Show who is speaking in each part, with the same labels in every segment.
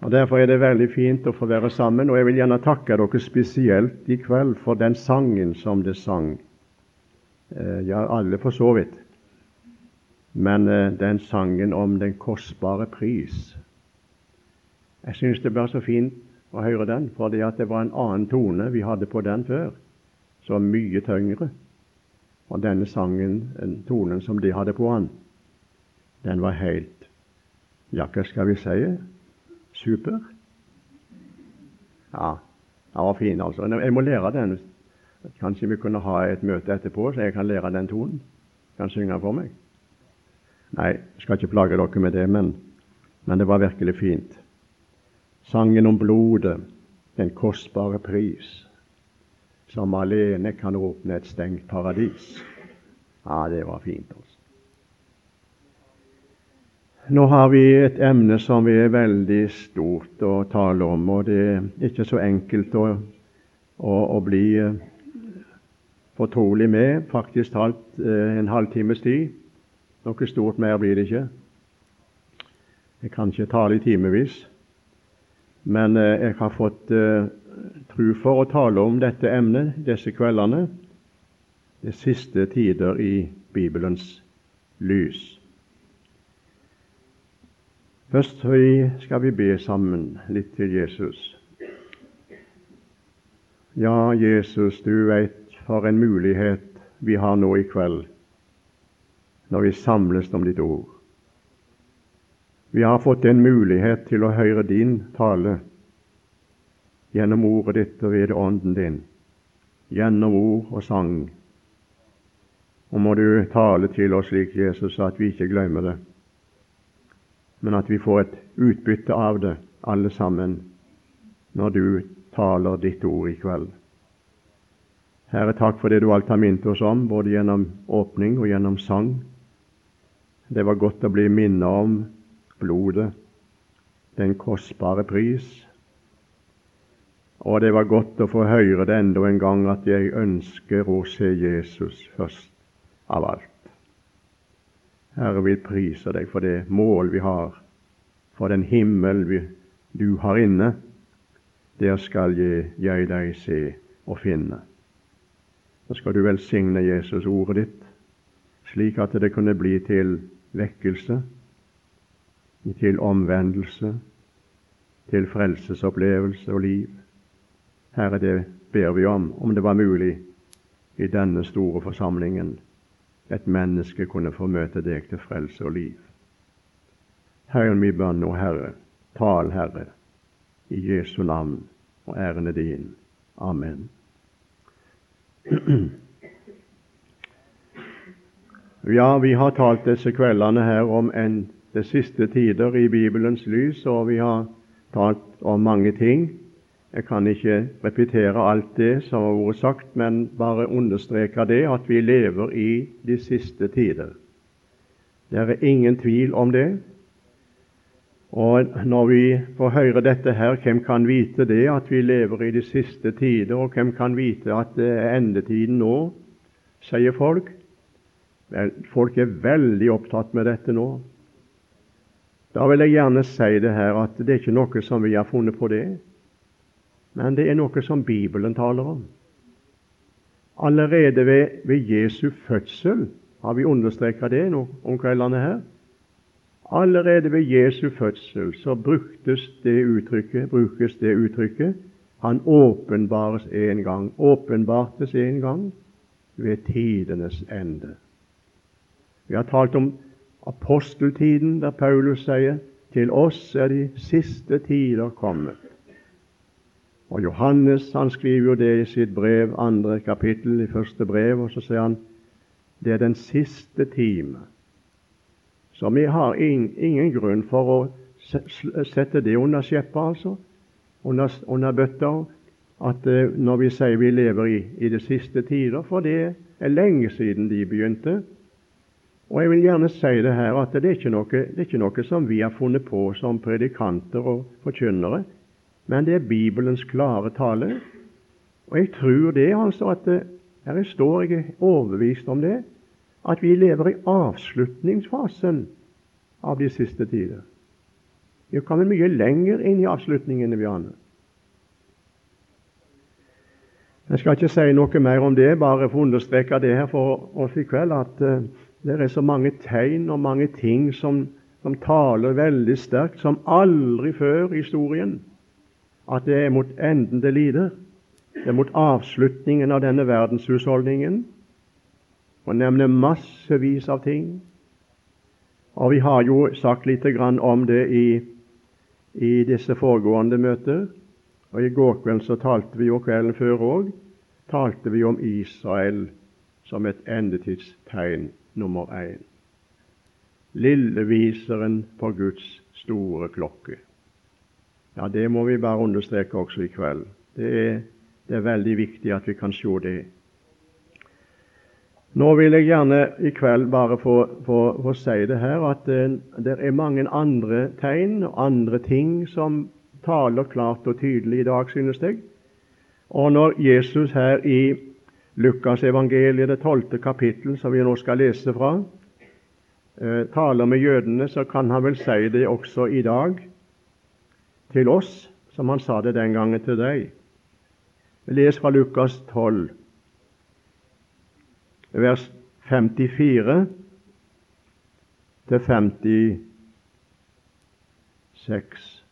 Speaker 1: Og Derfor er det veldig fint å få være sammen, og jeg vil gjerne takke dere spesielt i kveld for den sangen som det sang. Eh, ja, alle for så vidt. Men eh, den sangen om den kostbare pris Jeg syns det ble så fint å høre den, fordi at det var en annen tone vi hadde på den før, så mye tyngre. Og denne sangen, tonen som de hadde på den, den var helt Ja, hva skal vi si? Super. Ja, den var fin, altså. Jeg må lære den. Kanskje vi kunne ha et møte etterpå, så jeg kan lære den tonen. Kan synge for meg. Nei, jeg skal ikke plage dere med det, men, men det var virkelig fint. Sangen om blodet, den kostbare pris, som alene kan åpne et stengt paradis. Ja, det var fint, altså. Nå har vi et emne som er veldig stort å tale om, og det er ikke så enkelt å, å, å bli eh, fortrolig med. Faktisk talt eh, en halvtimes tid. Noe stort mer blir det ikke. Jeg kan ikke tale i timevis, men eh, jeg har fått tro for å tale om dette emnet disse kveldene, de siste tider i Bibelens lys. Først skal vi be sammen litt til Jesus. Ja, Jesus, du veit for en mulighet vi har nå i kveld når vi samles om ditt ord. Vi har fått en mulighet til å høre din tale gjennom ordet ditt og ved ånden din, gjennom ord og sang. Og må du tale til oss slik, Jesus, at vi ikke glemmer det men at vi får et utbytte av det, alle sammen, når du taler ditt ord i kveld. Herre, takk for det du alt har minnet oss om, både gjennom åpning og gjennom sang. Det var godt å bli minnet om blodet, den kostbare pris. Og det var godt å få høre det enda en gang at jeg ønsker å se Jesus først av alt. Herre, vi priser deg for det mål vi har, for den himmel vi, du har inne. Der skal jeg, jeg deg se og finne. Så skal du velsigne Jesus ordet ditt, slik at det kunne bli til vekkelse, til omvendelse, til frelsesopplevelse og liv. Herre, det ber vi om, om det var mulig i denne store forsamlingen et menneske kunne få møte deg til frelse og liv. Herren min bønn og Herre, tal, Herre, i Jesu navn, og æren er din. Amen. Ja, vi har talt disse kveldene her om en, de siste tider i Bibelens lys, og vi har talt om mange ting. Jeg kan ikke repetere alt det som har vært sagt, men bare understreke det at vi lever i de siste tider. Det er ingen tvil om det. Og når vi får høre dette her, hvem kan vite det, at vi lever i de siste tider, og hvem kan vite at det er endetiden nå, sier folk. Vel, folk er veldig opptatt med dette nå. Da vil jeg gjerne si det her at det er ikke noe som vi har funnet på det. Men det er noe som Bibelen taler om. Allerede ved, ved Jesu fødsel har vi understreket det nå om kveldene her. Allerede ved Jesu fødsel så bruktes det uttrykket, brukes det uttrykket Han åpenbares en gang, åpenbartes en gang ved tidenes ende. Vi har talt om aposteltiden, der Paulus sier til oss er de siste tider kommet. Og Johannes han skriver jo det i sitt brev, andre kapittel i første brev, og så sier han det er den siste time. Så vi har ingen grunn for å sette det under skjeppet, altså, under, under bøtta, at uh, når vi sier vi lever i, i de siste tider, for det er lenge siden de begynte. Og jeg vil gjerne si det her at det er, noe, det er ikke noe som vi har funnet på som predikanter og forkynnere men det er Bibelens klare tale. Og jeg tror det altså at det her står jeg overbevist om det, at vi lever i avslutningsfasen av de siste tider. Vi er kommet mye lenger inn i avslutningen enn vi aner. Jeg skal ikke si noe mer om det, bare for å understreke det her for oss i kveld, at uh, det er så mange tegn og mange ting som, som taler veldig sterkt, som aldri før i historien, at det er mot enden det lider. Det er mot avslutningen av denne verdenshusholdningen. Og nevner massevis av ting. Og vi har jo sagt litt om det i, i disse foregående møter. Og I går kveld så talte vi jo kvelden før òg talte vi om Israel som et endetidstegn nummer én. Lilleviseren på Guds store klokke. Ja, Det må vi bare understreke også i kveld. Det er, det er veldig viktig at vi kan se det. Nå vil jeg gjerne i kveld bare få, få, få si det her at det, eh, det er mange andre tegn og andre ting som taler klart og tydelig i dag, synes jeg. Og når Jesus her i Lukas evangeliet, det tolvte kapittel, som vi nå skal lese fra, eh, taler med jødene, så kan han vel si det også i dag til oss, som han sa det den gangen til deg. Les fra Lukas 12, vers 54 til 56.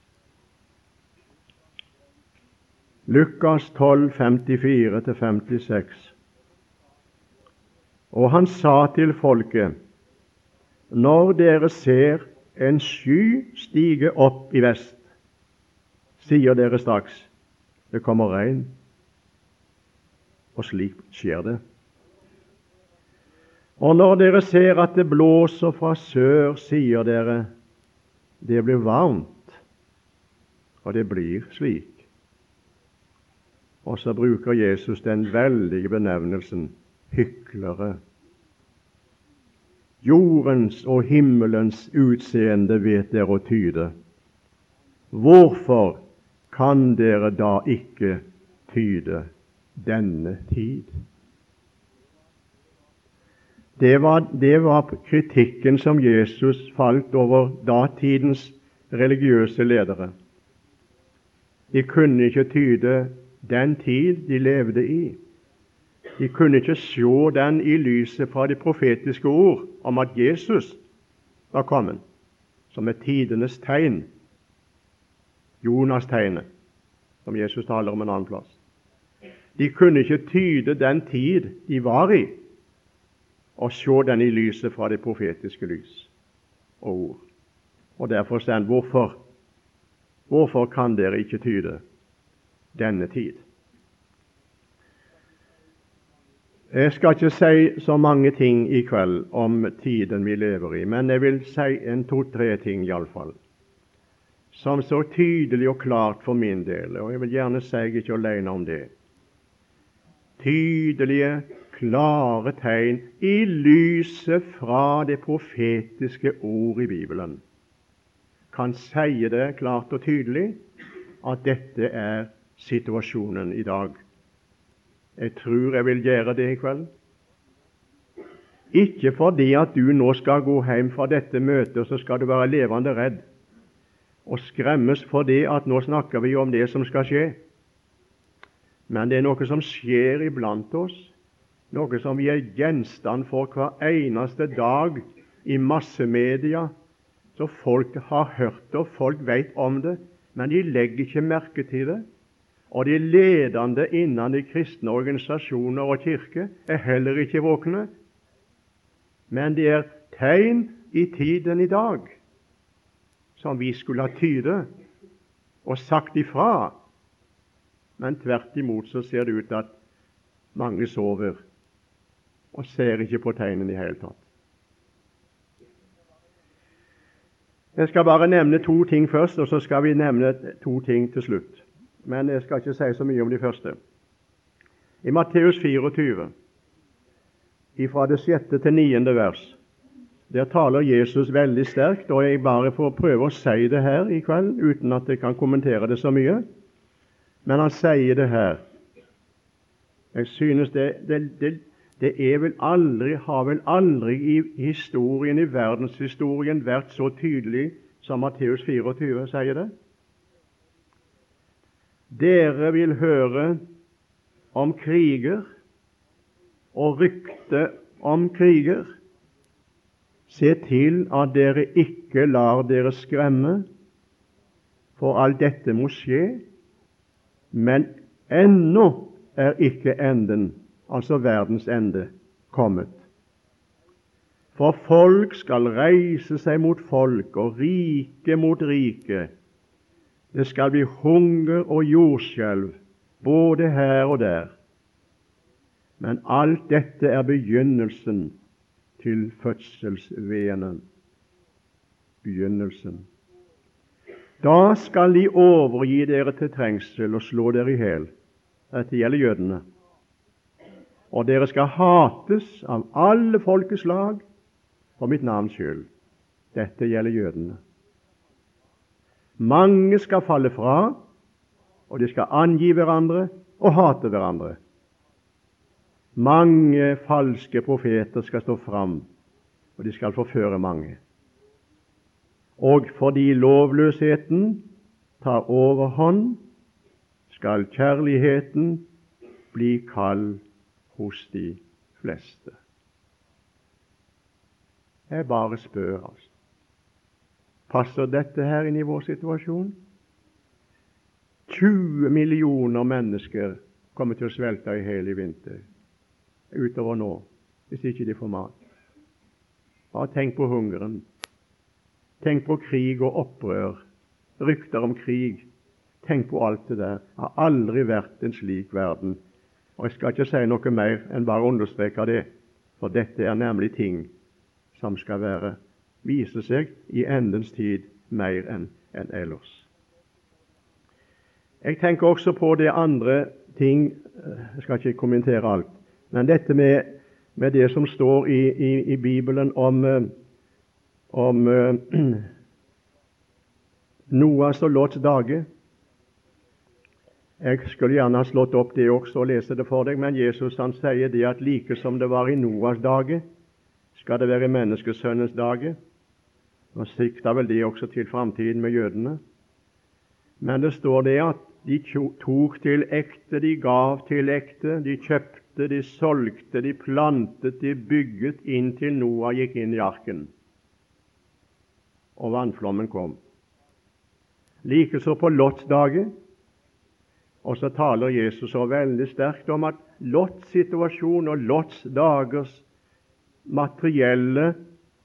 Speaker 1: Lukas 12, 54-56. Og han sa til folket:" Når dere ser en sky stige opp i vest, sier dere straks det kommer regn. Og slik skjer det. Og når dere ser at det blåser fra sør, sier dere det blir varmt. Og det blir slik. Og så bruker Jesus den veldige benevnelsen hyklere. Jordens og himmelens utseende vet dere å tyde. Hvorfor kan dere da ikke tyde denne tid? Det var, det var kritikken som Jesus falt over datidens religiøse ledere. De kunne ikke tyde den tid de levde i. De kunne ikke se den i lyset fra det profetiske ord om at Jesus var kommet, som et tidenes tegn. Jonas-tegnet, som Jesus taler om en annen plass. De kunne ikke tyde den tid de var i, og se den i lyset fra det profetiske lys og ord. Og derfor sier han hvorfor, hvorfor kan dere ikke tyde denne tid. Jeg skal ikke si så mange ting i kveld om tiden vi lever i, men jeg vil si en to-tre ting iallfall, som så tydelig og klart for min del, og jeg vil gjerne si jeg ikke alene om det. Tydelige, klare tegn i lyset fra det profetiske ord i Bibelen kan si det klart og tydelig at dette er situasjonen i dag. Jeg tror jeg vil gjøre det i kveld. Ikke fordi at du nå skal gå hjem fra dette møtet så skal du være levende redd og skremmes fordi at nå snakker vi om det som skal skje. Men det er noe som skjer iblant oss, noe som vi er gjenstand for hver eneste dag i massemedia. Så folk har hørt det, og folk vet om det, men de legger ikke merke til det. Og de ledende innen de kristne organisasjoner og kirke er heller ikke våkne. Men det er tegn i tiden i dag som vi skulle ha tyde og sagt ifra. Men tvert imot så ser det ut til at mange sover og ser ikke på tegnene i hele tatt. Jeg skal bare nevne to ting først, og så skal vi nevne to ting til slutt men jeg skal ikke si så mye om de første. I Matteus 24, fra det sjette til niende vers, der taler Jesus veldig sterkt, og jeg bare får prøve å si det her i kveld uten at jeg kan kommentere det så mye. Men han sier det her. Jeg synes det, det, det, det er vel aldri, har vel aldri i historien, i verdenshistorien vært så tydelig som Matteus 24 sier det. Dere vil høre om kriger og rykte om kriger. Se til at dere ikke lar dere skremme, for alt dette må skje. Men ennå er ikke enden, altså verdens ende, kommet. For folk skal reise seg mot folk, og rike mot rike. Det skal bli hunger og jordskjelv, både her og der. Men alt dette er begynnelsen til fødselsvenen, Begynnelsen. Da skal de overgi dere til trengsel og slå dere i hjel. Dette gjelder jødene. Og dere skal hates av alle folkeslag for mitt navns skyld. Dette gjelder jødene. Mange skal falle fra, og de skal angi hverandre og hate hverandre. Mange falske profeter skal stå fram, og de skal forføre mange. Og fordi lovløsheten tar overhånd, skal kjærligheten bli kald hos de fleste. Jeg bare spør, altså. Passer dette her inn i vår situasjon? 20 millioner mennesker kommer til å svelte i hele vinter utover nå, hvis ikke de får mat. Bare tenk på hungeren. Tenk på krig og opprør, rykter om krig. Tenk på alt det der. Det har aldri vært en slik verden. Og Jeg skal ikke si noe mer enn bare understreke det, for dette er nemlig ting som skal være, vise seg i endens tid mer enn en ellers. Jeg tenker også på det andre ting Jeg skal ikke kommentere alt. Men dette med, med det som står i, i, i Bibelen om, om Noas og Lots dager Jeg skulle gjerne ha slått opp det også og lese det for deg, men Jesus han sier det at like som det var i Noas dager, skal det være i menneskesønnens dager. Og sikta vel det også til framtiden med jødene. Men det står det at de tok til ekte, de gav til ekte, de kjøpte, de solgte, de plantet, de bygget, inntil Noah gikk inn i arken og vannflommen kom. Likeså på Lots dager. Og så taler Jesus så veldig sterkt om at Lots situasjon og Lots dagers materielle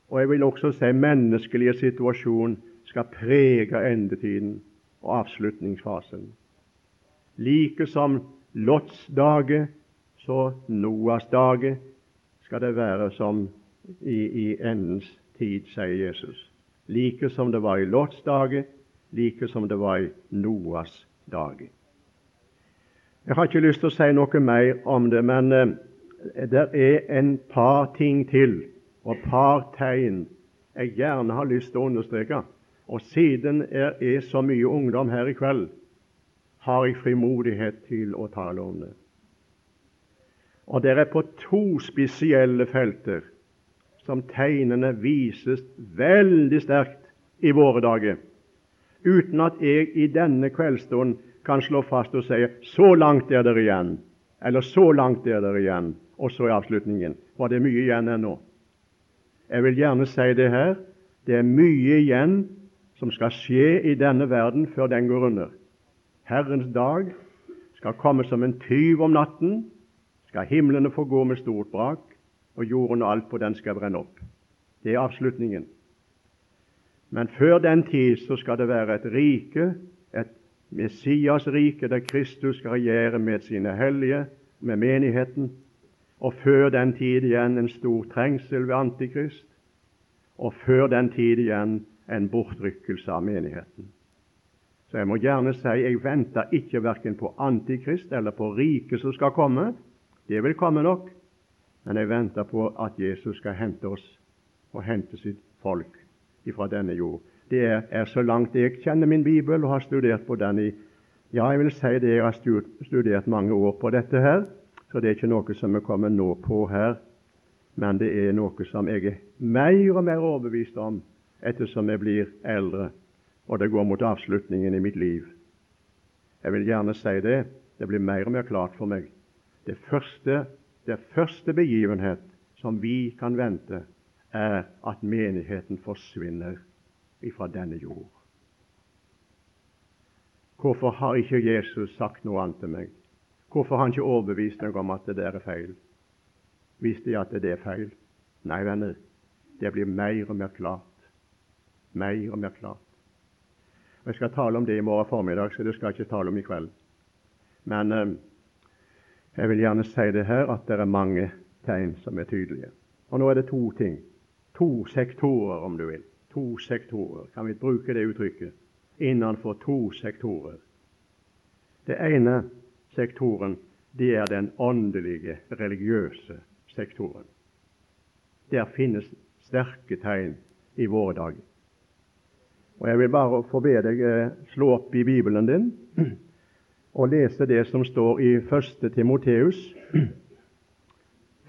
Speaker 1: og jeg vil også si menneskelige situasjon skal prege endetiden og avslutningsfasen. Like som Lots dage, så Noas dage skal det være som i, i endens tid, sier Jesus. Like som det var i Lots dage, like som det var i Noas dage. Jeg har ikke lyst til å si noe mer om det, men eh, det er en par ting til og par tegn jeg gjerne har lyst til å understreke. Og siden det er så mye ungdom her i kveld, har jeg frimodighet til å tale om det. Og det er på to spesielle felter som tegnene vises veldig sterkt i våre dager, uten at jeg i denne kveldsstund kan slå fast og si 'så langt er dere igjen', eller 'så langt er dere igjen', og så er avslutningen. For det er mye igjen ennå. Jeg vil gjerne si det her. Det er mye igjen som skal skje i denne verden før den går under. Herrens dag skal komme som en tyv om natten. Skal himlene gå med stort brak, og jorden og alt på den skal brenne opp. Det er avslutningen. Men før den tid så skal det være et rike, et Messias rike, der Kristus skal regjere med sine hellige, med menigheten, og før den tid igjen en stor trengsel ved Antikrist, og før den tid igjen en bortrykkelse av menigheten. Så jeg må gjerne si jeg venter ikke verken på Antikrist eller på riket som skal komme. Det vil komme nok. Men jeg venter på at Jesus skal hente oss og hente sitt folk fra denne jord. Det er så langt jeg kjenner min bibel og har studert på den i Ja, jeg vil si det jeg har studert mange år på dette her. Så det er ikke noe som er kommet nå på her, men det er noe som jeg er mer og mer overbevist om ettersom jeg blir eldre og det går mot avslutningen i mitt liv. Jeg vil gjerne si det. Det blir mer og mer klart for meg. Det første, det første begivenhet som vi kan vente, er at menigheten forsvinner ifra denne jord. Hvorfor har ikke Jesus sagt noe annet til meg? Hvorfor har han ikke overbevist meg om at det der er feil? Visste jeg at det er feil? Nei, venner, det blir mer og mer klart. Mer og mer klart. Jeg skal tale om det i morgen formiddag, så det skal jeg ikke tale om i kveld. Men eh, jeg vil gjerne si det her at det er mange tegn som er tydelige. Og nå er det to ting. To sektorer, om du vil. To sektorer. Kan vi bruke det uttrykket? Innenfor to sektorer. Det ene sektoren, det er den åndelige, religiøse sektoren. Der finnes sterke tegn i våre dager. Og Jeg vil bare få be deg eh, slå opp i Bibelen din og lese det som står i 1. Timoteus.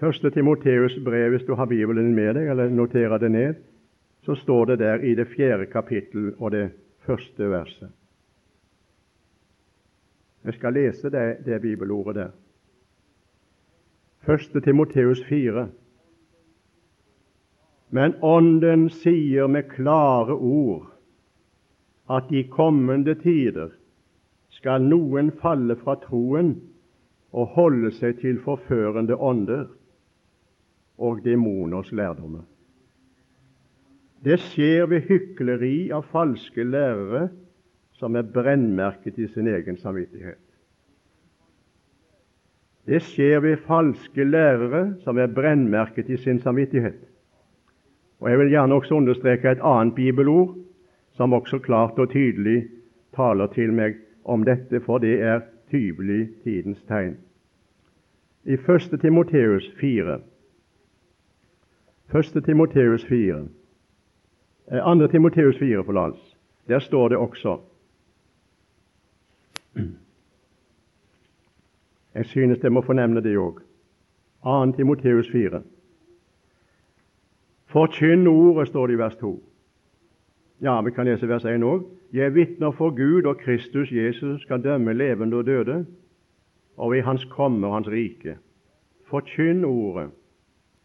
Speaker 1: 1. Timoteus brev, hvis du har Bibelen med deg, eller noterer det ned, så står det der i det fjerde kapittel og det første verset. Jeg skal lese det, det bibelordet der. 1. Timoteus 4. Men Ånden sier med klare ord at i kommende tider skal noen falle fra troen og holde seg til forførende ånder og demoners lærdommer. Det skjer ved hykleri av falske lærere som er brennmerket i sin egen samvittighet. Det skjer ved falske lærere som er brennmerket i sin samvittighet. Og Jeg vil gjerne også understreke et annet bibelord som også klart og tydelig taler til meg om dette, for det er tydelig tidens tegn. I 1. Timoteus 4 1. Timoteus 4 2. Timoteus 4, forlatelse. Der står det også Jeg synes jeg må fornevne det òg. 2. Timoteus 4. Forkynn ordet, står det i vers 2. Ja, vi kan lese vers 1 òg. Jeg vitner for Gud og Kristus Jesus skal dømme levende og døde, og i Hans komme og Hans rike. Forkynn ordet.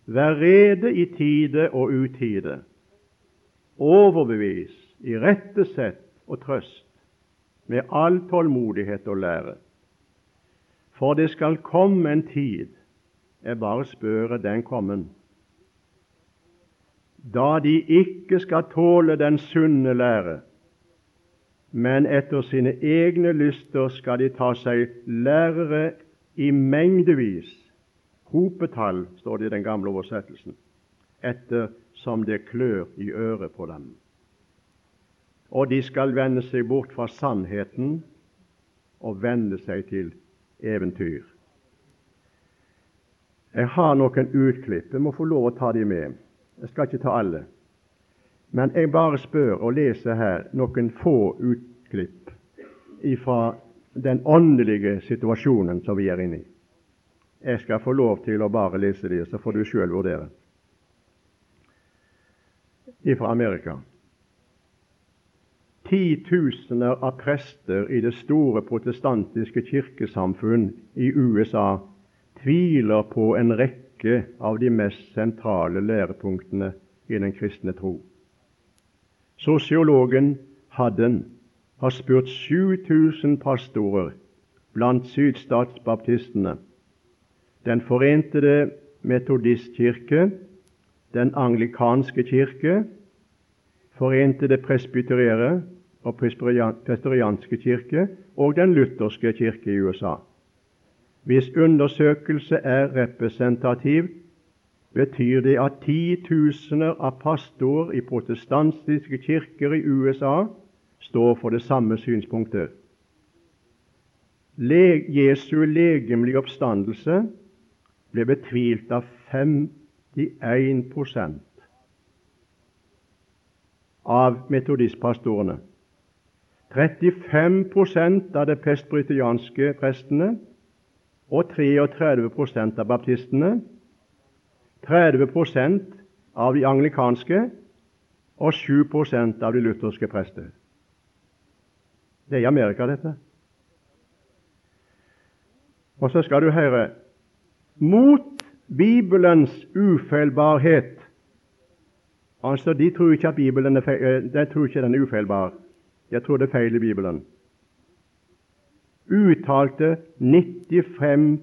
Speaker 1: Vær rede i tide og utide. Overbevis, irettesett og trøst med all tålmodighet og lære. For det skal komme en tid, jeg bare spør den kommen, da de ikke skal tåle den sunne lære, men etter sine egne lyster skal de ta seg lærere i mengdevis, hopetall, står det i den gamle oversettelsen, etter som det klør i øret på dem. Og de skal vende seg bort fra sannheten og vende seg til eventyr. Jeg har noen utklipp. Jeg må få lov å ta de med. Jeg skal ikke ta alle. Men jeg bare spør og leser her noen få utklipp fra den åndelige situasjonen som vi er inne i. Jeg skal få lov til å bare lese det, så får du sjøl vurdere. Fra Amerika. Titusener av prester i det store protestantiske kirkesamfunn i USA tviler på en rekke av de mest sentrale lærepunktene i den kristne tro. Sosiologen Hadden har spurt 7000 pastorer blant sydstatsbaptistene, Den forente metodistkirke, Den anglikanske kirke, Forente presbyterere og presbyterianske kirke og Den lutherske kirke i USA. Hvis undersøkelse er representativ, betyr det at titusener av pastorer i protestantiske kirker i USA står for det samme synspunktet. Le Jesu legemlige oppstandelse ble betvilt av 51% av metodistpastorene. 35% av de presbyterianske prestene og 33% av baptistene. 30% av de anglikanske og 7% av de lutherske prester. Det er i Amerika, dette. Og så skal du høre mot Bibelens ufeilbarhet Altså, De tror ikke at Bibelen er feil, eh, de tror ikke den er ufeilbar. Jeg tror det er feil i Bibelen. Uttalte 95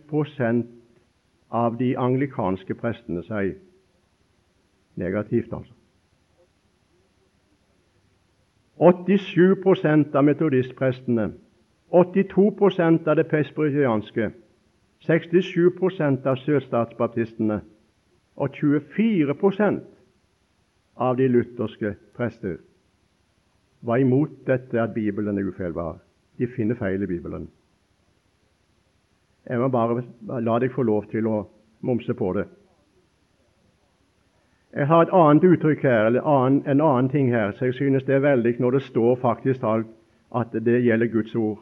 Speaker 1: av de anglikanske prestene seg negativt, altså. 87% av metodistprestene, 82% av det presbyterianske, 67% av sørstatsbaptistene og 24% av de lutherske prester var imot dette at Bibelen er ufeilbar. De finner feil i Bibelen. Jeg må bare la deg få lov til å momse på det. Jeg har et annet uttrykk her, eller en annen ting her, så jeg synes det er veldig når det står faktisk alt at det gjelder Guds ord.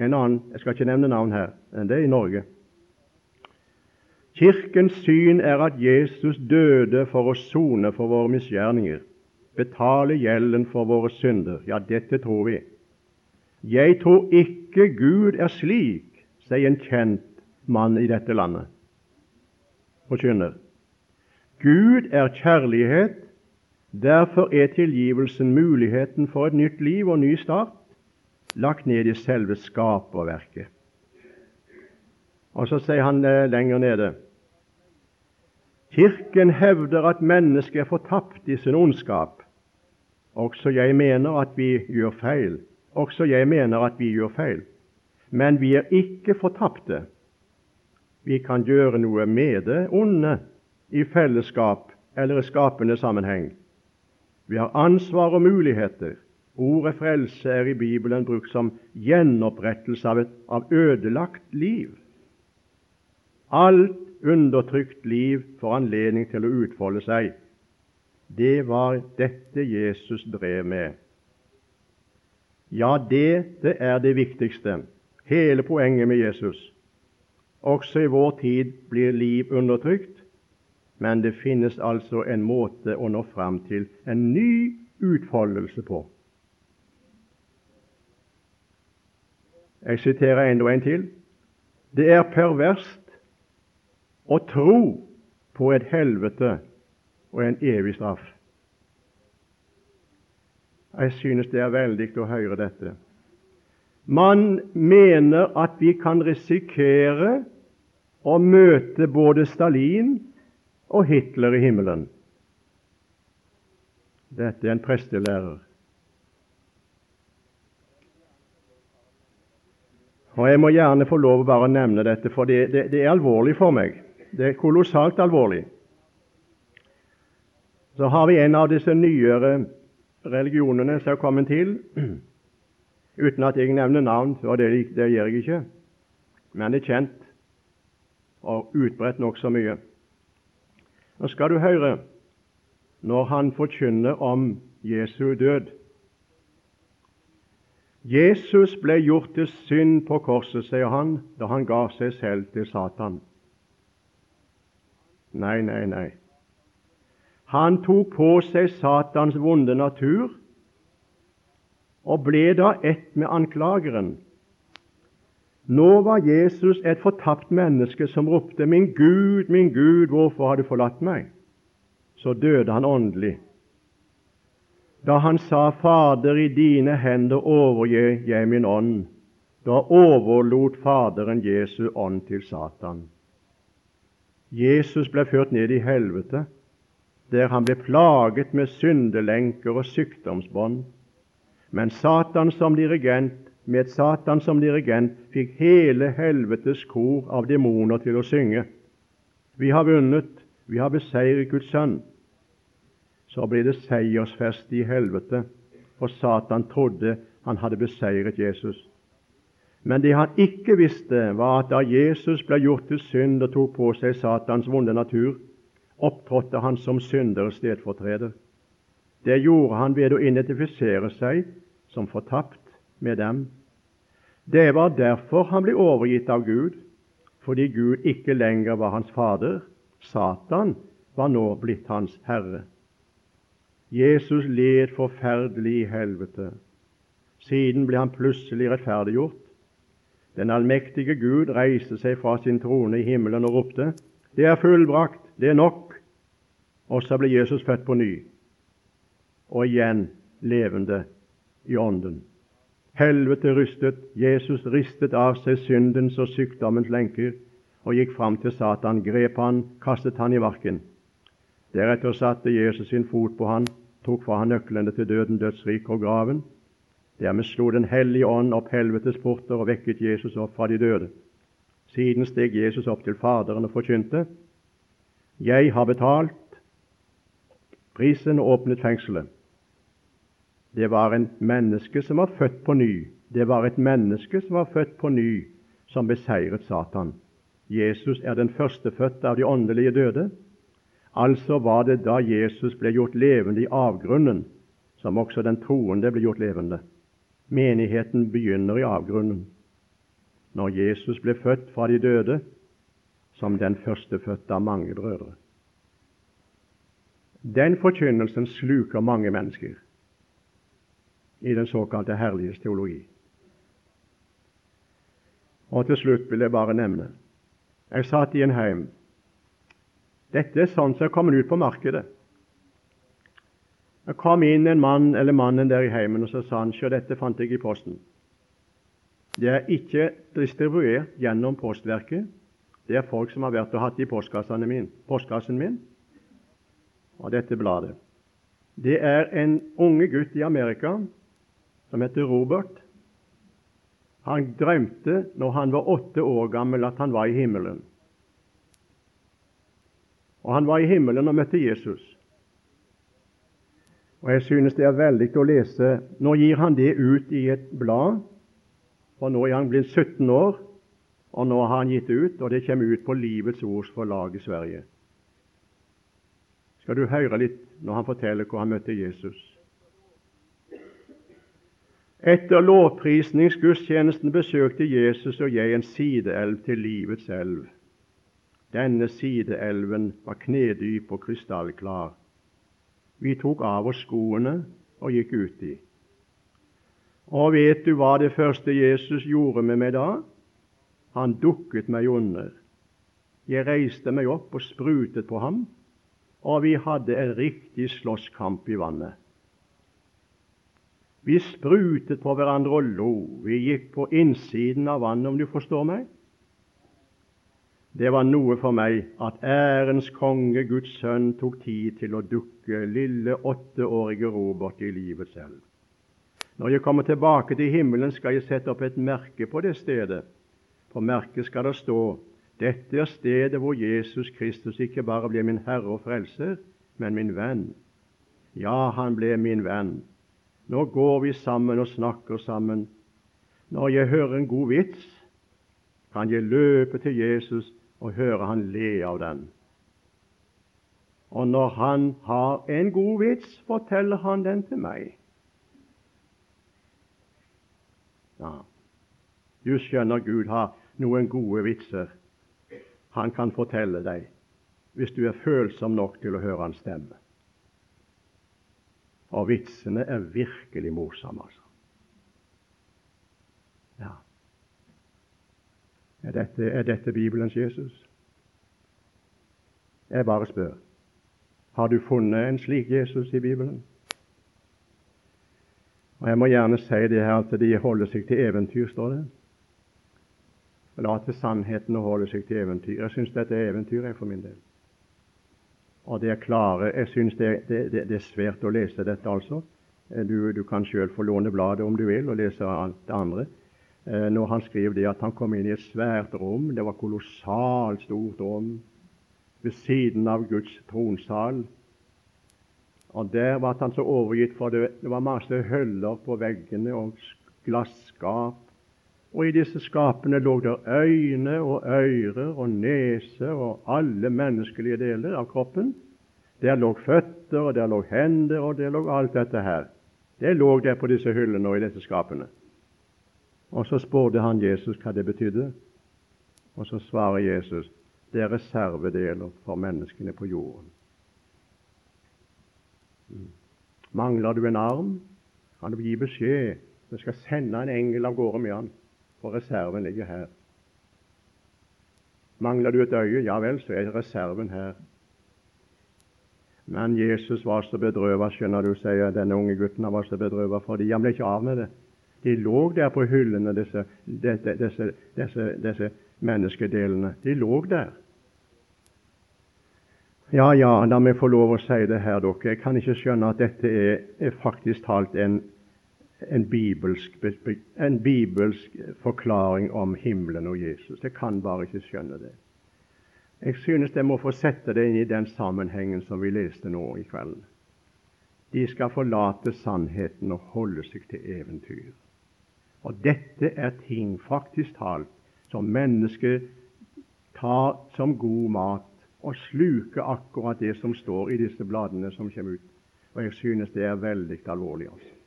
Speaker 1: En annen, Jeg skal ikke nevne navn her, men det er i Norge. Kirkens syn er at Jesus døde for å sone for våre misgjerninger, betale gjelden for våre synder. Ja, dette tror vi. Jeg tror ikke Gud er slik, sier en kjent mann i dette landet. Forkynner. Gud er kjærlighet, derfor er tilgivelsen muligheten for et nytt liv og ny start, lagt ned i selve skaperverket. Og så sier han eh, lenger nede Kirken hevder at mennesket er fortapt i sin ondskap. Også jeg mener at vi gjør feil. Også jeg mener at vi gjør feil. Men vi er ikke fortapte. Vi kan gjøre noe med det onde i fellesskap eller i skapende sammenheng. Vi har ansvar og muligheter. Ordet frelse er i Bibelen brukt som gjenopprettelse av et av ødelagt liv. Alt undertrykt liv får anledning til å utfolde seg. Det var dette Jesus drev med. Ja, dette er det viktigste, hele poenget med Jesus. Også i vår tid blir liv undertrykt, men det finnes altså en måte å nå fram til en ny utfoldelse på. Jeg siterer enda en til. Det er perverst å tro på et helvete og en evig straff. Jeg synes det er veldig å høre dette. Man mener at vi kan risikere å møte både Stalin og Hitler i himmelen. Dette er en prestelærer. Og Jeg må gjerne få lov å bare nevne dette, for det, det, det er alvorlig for meg. Det er kolossalt alvorlig. Så har vi en av disse nyere religionene som er kommet til, uten at jeg nevner navn, for det, det gjør jeg ikke, men det er kjent og utbredt nokså mye. Nå skal du høre når han forkynner om Jesu død. Jesus ble gjort til synd på korset, sier han, da han ga seg selv til Satan. Nei, nei, nei. Han tok på seg Satans vonde natur og ble da ett med anklageren. Nå var Jesus et fortapt menneske som ropte 'Min Gud, min Gud, hvorfor har du forlatt meg?' Så døde han åndelig. Da han sa 'Fader, i dine hender overgir jeg min ånd', da overlot Faderen Jesu ånd til Satan. Jesus ble ført ned i helvete, der han ble plaget med syndelenker og sykdomsbånd. Men Satan som dirigent med Satan som dirigent fikk hele helvetes kor av demoner til å synge. Vi har vunnet, vi har beseiret Guds sønn. Så ble det seiersfest i helvete, for Satan trodde han hadde beseiret Jesus. Men det han ikke visste, var at da Jesus ble gjort til synd og tok på seg Satans vonde natur, opptrådte han som synderes stedfortreder. Det gjorde han ved å identifisere seg som fortapt med dem det var derfor han ble overgitt av Gud, fordi Gud ikke lenger var hans fader. Satan var nå blitt hans herre. Jesus led forferdelig i helvete. Siden ble han plutselig rettferdiggjort. Den allmektige Gud reiste seg fra sin trone i himmelen og ropte:" Det er fullbrakt, det er nok. Og så ble Jesus født på ny, og igjen levende i ånden. Helvete rystet, Jesus ristet av seg syndens og sykdommens lenker og gikk fram til Satan, grep han, kastet han i varken. Deretter satte Jesus sin fot på han, tok fra han nøklene til døden, dødsriket og graven. Dermed slo Den hellige ånd opp helvetes porter og vekket Jesus opp fra de døde. Siden steg Jesus opp til Faderen og forkynte:" Jeg har betalt prisen og åpnet fengselet. Det var en menneske som var født på ny. Det var et menneske som var født på ny, som beseiret Satan. Jesus er den førstefødte av de åndelige døde. Altså var det da Jesus ble gjort levende i avgrunnen, som også den troende ble gjort levende. Menigheten begynner i avgrunnen. Når Jesus ble født fra de døde, som den førstefødte av mange brødre. Den forkynnelsen sluker mange mennesker i den såkalte herliges teologi. Og til slutt vil jeg bare nevne jeg satt i en heim. Dette er sånn som er kommet ut på markedet. Det kom inn en mann eller mannen der i heimen, og så sa han sjå, dette fant jeg i posten. Det er ikke distribuert gjennom Postverket. Det er folk som har vært og hatt i min, postkassen min. Og dette bladet. Det er en unge gutt i Amerika som heter Robert. Han drømte når han var åtte år gammel, at han var i himmelen. Og han var i himmelen og møtte Jesus. Og Jeg synes det er veldig å lese Nå gir han det ut i et blad, for nå er han blitt 17 år, og nå har han gitt det ut, og det kommer ut på Livets Ords Forlag i Sverige. Skal du høre litt når han forteller hvor han møtte Jesus? Etter lovprisningsgudstjenesten besøkte Jesus og jeg en sideelv til livets elv. Denne sideelven var knedyp og krystallklar. Vi tok av oss skoene og gikk uti. Og vet du hva det første Jesus gjorde med meg da? Han dukket meg under. Jeg reiste meg opp og sprutet på ham, og vi hadde en riktig slåsskamp i vannet. Vi sprutet på hverandre og lo. Vi gikk på innsiden av vannet, om du forstår meg. Det var noe for meg at ærens konge, Guds sønn, tok tid til å dukke lille åtteårige Robert i livet selv. Når jeg kommer tilbake til himmelen, skal jeg sette opp et merke på det stedet. På merket skal det stå dette er stedet hvor Jesus Kristus ikke bare ble min Herre og Frelser, men min venn. Ja, han ble min venn. Nå går vi sammen og snakker sammen. Når jeg hører en god vits, kan jeg løpe til Jesus og høre han le av den. Og når han har en god vits, forteller han den til meg. Ja, Du skjønner Gud har noen gode vitser han kan fortelle deg hvis du er følsom nok til å høre hans stemme. Og vitsene er virkelig morsomme, altså. Ja. Er dette, er dette Bibelens Jesus? Jeg bare spør. Har du funnet en slik Jesus i Bibelen? Og Jeg må gjerne si det her at de holder seg til eventyr, står det. La til sannheten å holde seg til eventyr. Jeg syns dette er eventyr, jeg, for min del. Og det er klare Jeg syns det, det, det, er svært å lese dette, altså. Eh, du, du kan sjøl få låne bladet om du vil, og lese alt det andre. Eh, når han skriver det at han kom inn i et svært rom, det var kolossalt stort rom, ved siden av Guds tronsal. Og Der ble han så overgitt, for det var masse høller på veggene og glasskap. Og i disse skapene lå det øyne og ører og nese og alle menneskelige deler av kroppen. Der lå føtter, og der lå hender, og der lå alt dette her. Det lå der på disse hyllene og i disse skapene. Og så spurte han Jesus hva det betydde. Og så svarer Jesus det er reservedeler for menneskene på jorden. Mm. Mangler du en arm, kan du gi beskjed. Du skal sende en engel av gårde med han, for reserven ligger her. Mangler du et øye, ja vel, så er reserven her. Men Jesus var så bedrøvet, skjønner du, sier denne unge gutten. Han var så bedrøvet fordi han ble ikke av med det. De lå der på hyllene, disse, disse, disse, disse, disse menneskedelene. De lå der. Ja, ja, la meg få lov å si det her, dere. Jeg kan ikke skjønne at dette er, er faktisk talt en, en, bibelsk, en bibelsk forklaring om himmelen og Jesus. Jeg kan bare ikke skjønne det. Jeg synes jeg må få sette det inn i den sammenhengen som vi leste nå i kveld. De skal forlate sannheten og holde seg til eventyr. Og dette er ting, faktisk talt, som mennesket tar som god mat og sluker akkurat det som står i disse bladene som kommer ut. Og jeg synes det er veldig alvorlig. altså.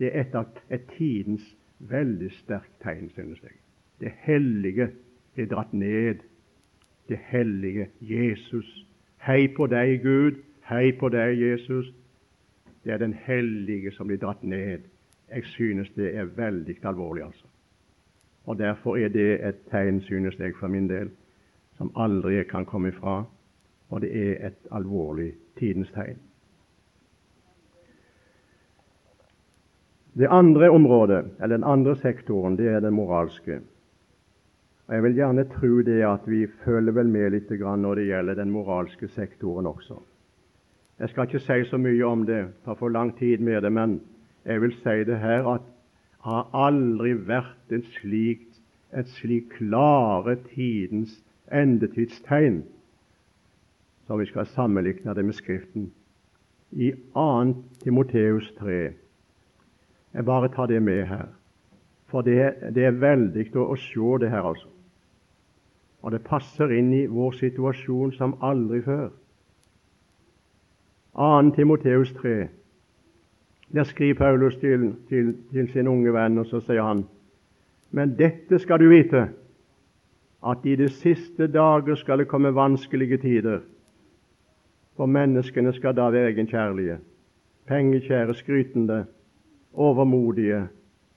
Speaker 1: Det er et av et tidens veldig sterkt tegn, synes jeg. Det hellige er dratt ned det hellige Jesus. Hei på deg, Gud. Hei på deg, Jesus. Det er den hellige som blir dratt ned. Jeg synes det er veldig alvorlig, altså. Og Derfor er det et tegn, synes jeg for min del, som aldri kan komme ifra. Og det er et alvorlig tidens tegn. Det andre området, eller den andre sektoren, det er den moralske. Og Jeg vil gjerne tro det at vi følger vel med litt når det gjelder den moralske sektoren også. Jeg skal ikke si så mye om det, ta for lang tid med det, men jeg vil si det her at det har aldri vært et slikt, et slik klare tidens endetidstegn som vi skal sammenligne det med Skriften. I 2. Timoteus 3 Jeg bare tar det med her, for det, det er veldig å, å se det her, altså. Og det passer inn i vår situasjon som aldri før. 2. Timoteus 3. Der skriver Paulus til, til, til sin unge venn, og så sier han Men dette skal du vite, at i de siste dager skal det komme vanskelige tider. For menneskene skal da være egenkjærlige, pengekjære, skrytende, overmodige,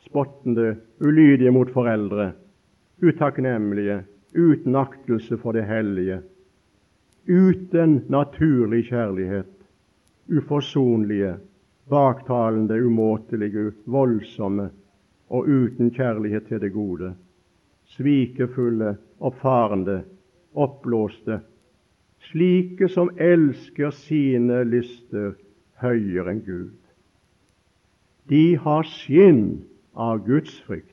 Speaker 1: spottende, ulydige mot foreldre, utakknemlige, uten aktelse for det hellige, uten naturlig kjærlighet, uforsonlige, baktalende, umåtelige, voldsomme og uten kjærlighet til det gode, svikefulle, oppfarende, oppblåste, slike som elsker sine lyster høyere enn Gud. De har skinn av Guds frykt,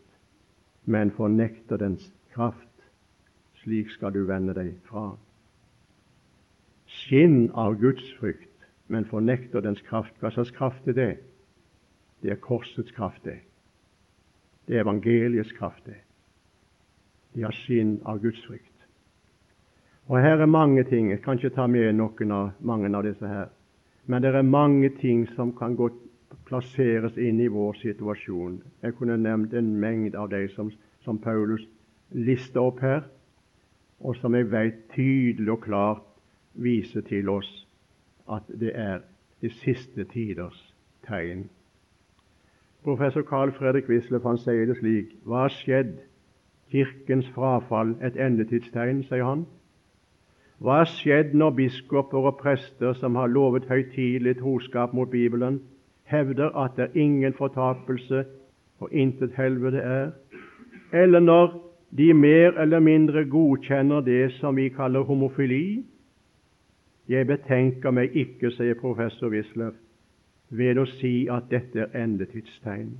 Speaker 1: men fornekter dens kraft. Slik skal du vende deg fra. Skinn av Guds frykt, men fornekter dens kraft. Hva slags kraft er det? Det er korsets kraft, det. Det er evangeliets kraft, det. De har skinn av Guds frykt. Og Her er mange ting. Jeg kan ikke ta med noen av mange av disse her. Men det er mange ting som kan godt plasseres inn i vår situasjon. Jeg kunne nevnt en mengde av de som, som Paulus lister opp her og som jeg vet tydelig og klart viser til oss at det er de siste tiders tegn. Professor Carl Fredrik Wisløff sier det slik Hva har skjedd? Kirkens frafall et endetidstegn, sier han. Hva har skjedd når biskoper og prester som har lovet høytidelig troskap mot Bibelen, hevder at det er ingen fortapelse og intet helvete er? Eller når de mer eller mindre godkjenner det som vi kaller homofili. Jeg betenker meg ikke, sier professor Wisler, ved å si at dette er endetidstegn.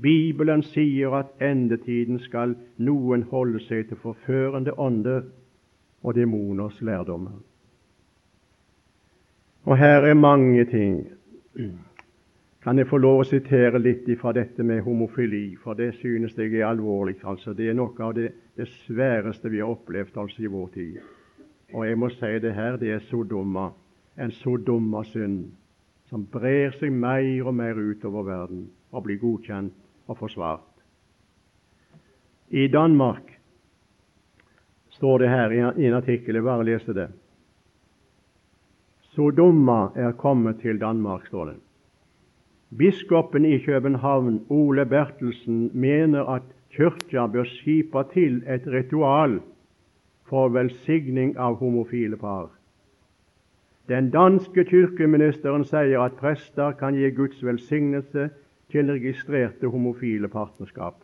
Speaker 1: Bibelen sier at endetiden skal noen holde seg til forførende ånder og demoners lærdommer. Og her er mange ting kan jeg få lov å sitere litt fra dette med homofili, for det synes jeg er alvorlig. altså. Det er noe av det, det sværeste vi har opplevd altså i vår tid. Og jeg må si det her, det er Sodoma, en Sodoma-synd som brer seg mer og mer utover verden og blir godkjent og forsvart. I Danmark står det her i en artikkel, jeg bare leser det. Sodoma er kommet til Danmark, står det. Biskopen i København, Ole Bertelsen, mener at Kirka bør skipe til et ritual for velsigning av homofile par. Den danske kirkeministeren sier at prester kan gi Guds velsignelse til registrerte homofile partnerskap.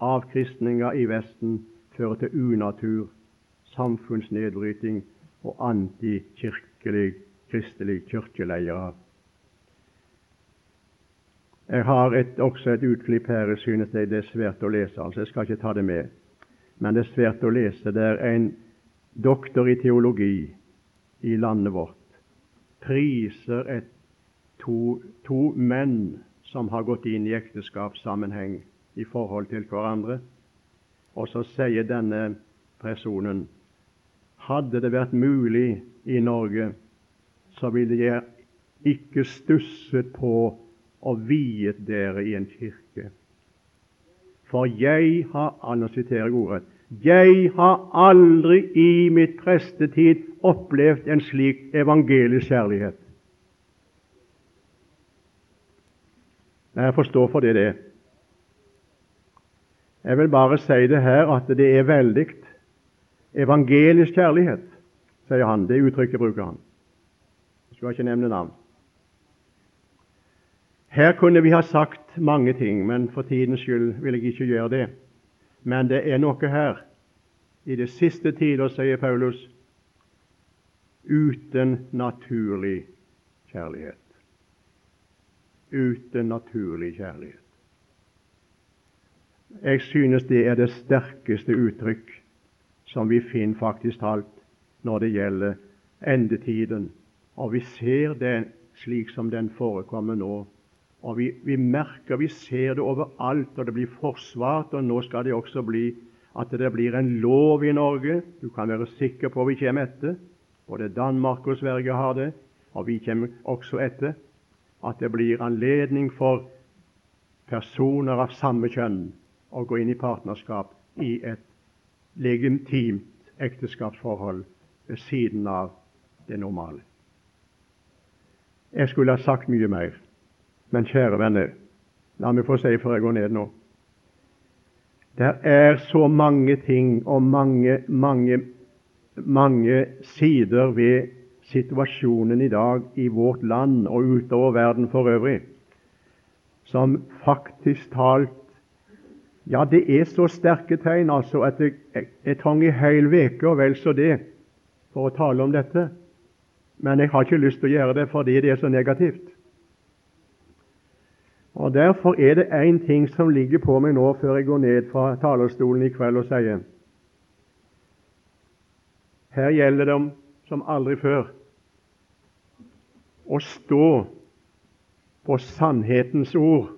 Speaker 1: Avkristninga i Vesten fører til unatur, samfunnsnedbryting og antikirkelig kristelig kirkeleiere. Jeg har et, også et utklipp her. Jeg synes det er svært å lese. altså Jeg skal ikke ta det med. Men det er svært å lese. Det er en doktor i teologi i landet vårt priser et, to, to menn som har gått inn i ekteskapssammenheng i forhold til hverandre. Og så sier denne personen hadde det vært mulig i Norge, så ville jeg ikke stusset på og viet dere i en kirke. For jeg har nå siterer jeg ordrett jeg har aldri i mitt prestetid opplevd en slik evangelisk kjærlighet. Jeg forstår for det det. Jeg vil bare si det her at det er veldig evangelisk kjærlighet, sier han. Det uttrykket bruker han. Jeg skal ikke nevne navn. Her kunne vi ha sagt mange ting, men for tidens skyld vil jeg ikke gjøre det. Men det er noe her i det siste tider, sier Paulus, uten naturlig kjærlighet. Uten naturlig kjærlighet. Jeg synes det er det sterkeste uttrykk som vi finner faktisk talt når det gjelder endetiden. Og vi ser den slik som den forekommer nå og vi, vi, merker, vi ser det overalt, og det blir forsvart. Og nå skal det også bli at det blir en lov i Norge. Du kan være sikker på vi kommer etter. Både Danmark og Sverige har det, og vi kommer også etter. At det blir anledning for personer av samme kjønn å gå inn i partnerskap i et legitimt ekteskapsforhold ved siden av det normale. Jeg skulle ha sagt mye mer. Men kjære venner, la meg få si før jeg går ned nå Det er så mange ting og mange, mange, mange sider ved situasjonen i dag i vårt land og utover verden for øvrig som faktisk talt Ja, det er så sterke tegn altså at jeg, jeg, jeg trang i heil uke og vel så det for å tale om dette. Men jeg har ikke lyst til å gjøre det fordi det er så negativt. Og Derfor er det én ting som ligger på meg nå før jeg går ned fra talerstolen i kveld og sier Her gjelder det om, som aldri før å stå på sannhetens ord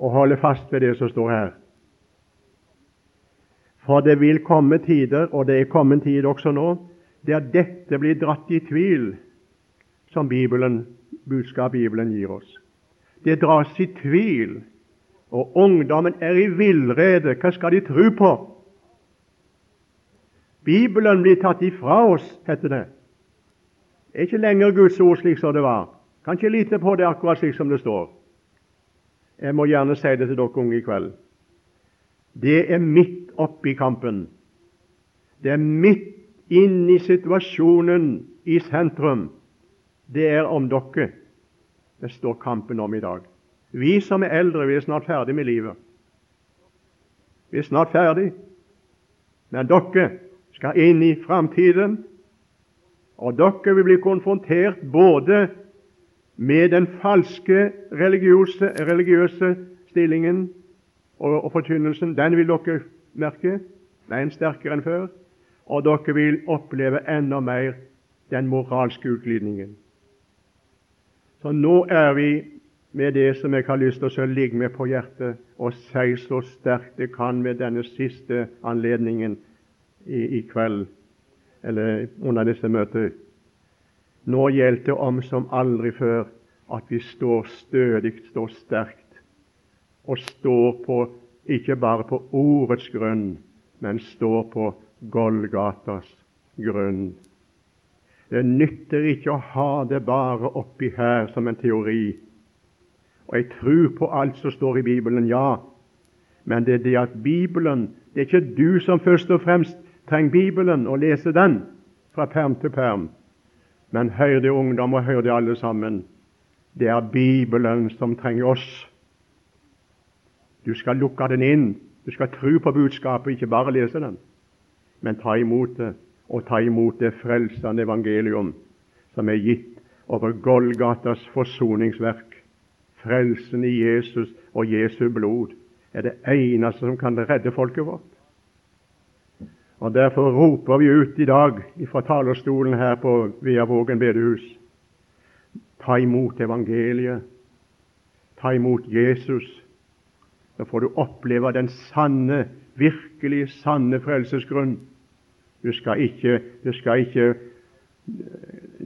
Speaker 1: og holde fast ved det som står her. For det vil komme tider, og det er kommet tid også nå, der dette blir dratt i tvil, som Bibelen, budskap Bibelen gir oss. Det dras i tvil, og ungdommen er i villrede. Hva skal de tro på? Bibelen blir tatt ifra oss, heter det. Det er ikke lenger Guds ord slik som det var. Kan ikke lite på det akkurat slik som det står. Jeg må gjerne si det til dere unge i kveld. Det er midt oppi kampen. Det er midt inn i situasjonen i sentrum. Det er om dere det står kampen om i dag. Vi som er eldre, vi er snart ferdig med livet. Vi er snart ferdig. Men dere skal inn i framtiden, og dere vil bli konfrontert både med den falske religiøse, religiøse stillingen og, og, forkynnelsen. Den vil dere merke. Den sterkere enn før. Og dere vil oppleve enda mer den moralske utglidningen. Så nå er vi med det som jeg har lyst til å ligge med på hjertet og si så sterkt jeg kan med denne siste anledningen i, i kveld, eller under disse møter. Nå gjelder det om som aldri før at vi står stødig, står sterkt, og står på ikke bare på ordets grunn, men står på Golgatas grunn. Det nytter ikke å ha det bare oppi her som en teori. Og jeg tror på alt som står i Bibelen, ja. Men det er det at Bibelen Det er ikke du som først og fremst trenger Bibelen og lese den fra perm til perm. Men hør det, ungdom, og hør det alle sammen. Det er Bibelen som trenger oss. Du skal lukke den inn. Du skal tro på budskapet, ikke bare lese den, men ta imot det, og ta imot det frelsende evangelium som er gitt over Golgatas forsoningsverk. Frelsen i Jesus og Jesu blod er det eneste som kan redde folket vårt. Og Derfor roper vi ut i dag fra talerstolen her på Veavågen bedehus ta imot evangeliet, ta imot Jesus. Da får du oppleve den sanne, virkelig sanne frelsesgrunn. Du skal ikke, du skal ikke,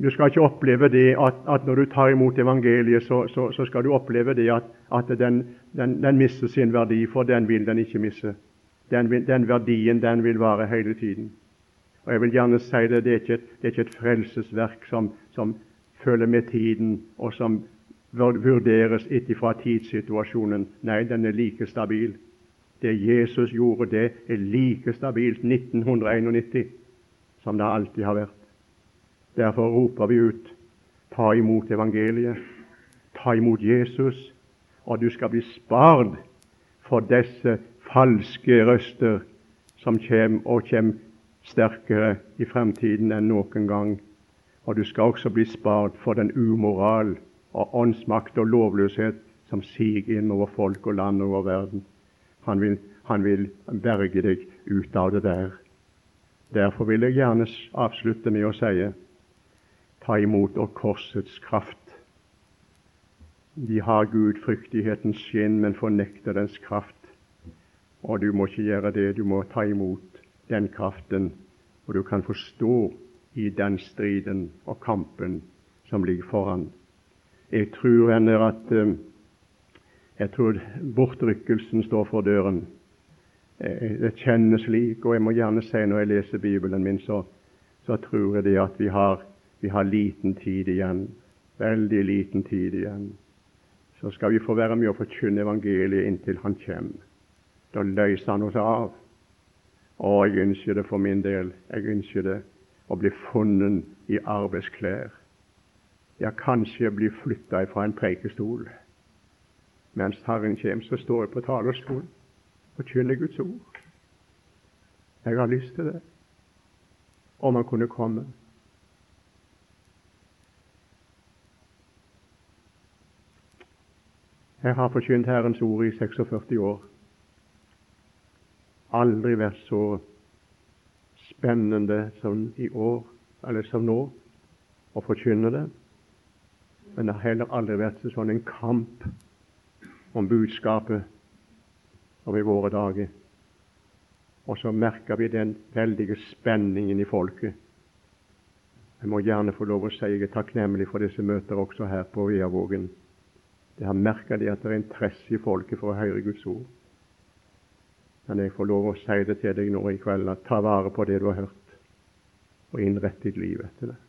Speaker 1: du skal ikke oppleve det at, at, når du tar imot evangeliet, så, så, så skal du oppleve det at, at den, den, den, mister sin verdi, for den vil den ikke misse. Den, den verdien den vil vare hele tiden. Og Jeg vil gjerne si det, det er ikke et, det er ikke et frelsesverk som, som følger med tiden, og som vurderes ut fra tidssituasjonen. Nei, den er like stabil. Det Jesus gjorde, det er like stabilt 1991 som det alltid har vært. Derfor roper vi ut ta imot evangeliet, ta imot Jesus, og du skal bli spart for disse falske røster som kommer og kommer sterkere i fremtiden enn noen gang. Og du skal også bli spart for den umoral og åndsmakt og lovløshet som siger inn over folk og land og over verden. Han vil, han vil berge deg ut av det der. Derfor vil jeg gjerne avslutte med å si ta imot og korsets kraft. De har gudfryktighetens skinn, men fornekter dens kraft. Og du må ikke gjøre det. Du må ta imot den kraften, og du kan forstå i den striden og kampen som ligger foran. Jeg tror, venner, at eh, jeg tror bortrykkelsen står for døren. Eh, det kjennes slik, og jeg må gjerne si når jeg leser Bibelen min, så, så tror jeg det at vi har, vi har liten tid igjen. Veldig liten tid igjen. Så skal vi få være med å forkynne evangeliet inntil Han kommer. Da løser Han oss av. Å, jeg ønsker det for min del. Jeg ønsker det å bli funnet i arbeidsklær. Ja, kanskje bli flytta fra en preikestol mens Herren kommer, så står jeg på talerstolen og kynner Guds ord. Jeg har lyst til det, om han kunne komme. Jeg har forkynt Herrens ord i 46 år. Aldri vært så spennende som i år, eller som nå, å forkynne det. Men det har heller aldri vært sånn en kamp om budskapet om i våre dager. Og så merker vi den veldige spenningen i folket. Jeg må gjerne få lov å si jeg er takknemlig for disse møter også her på Veavågen. Jeg har merket det at det er interesse i folket for å høre Guds ord. Men jeg får lov å si det til deg nå i kveld, at ta vare på det du har hørt, og innrett ditt liv etter det.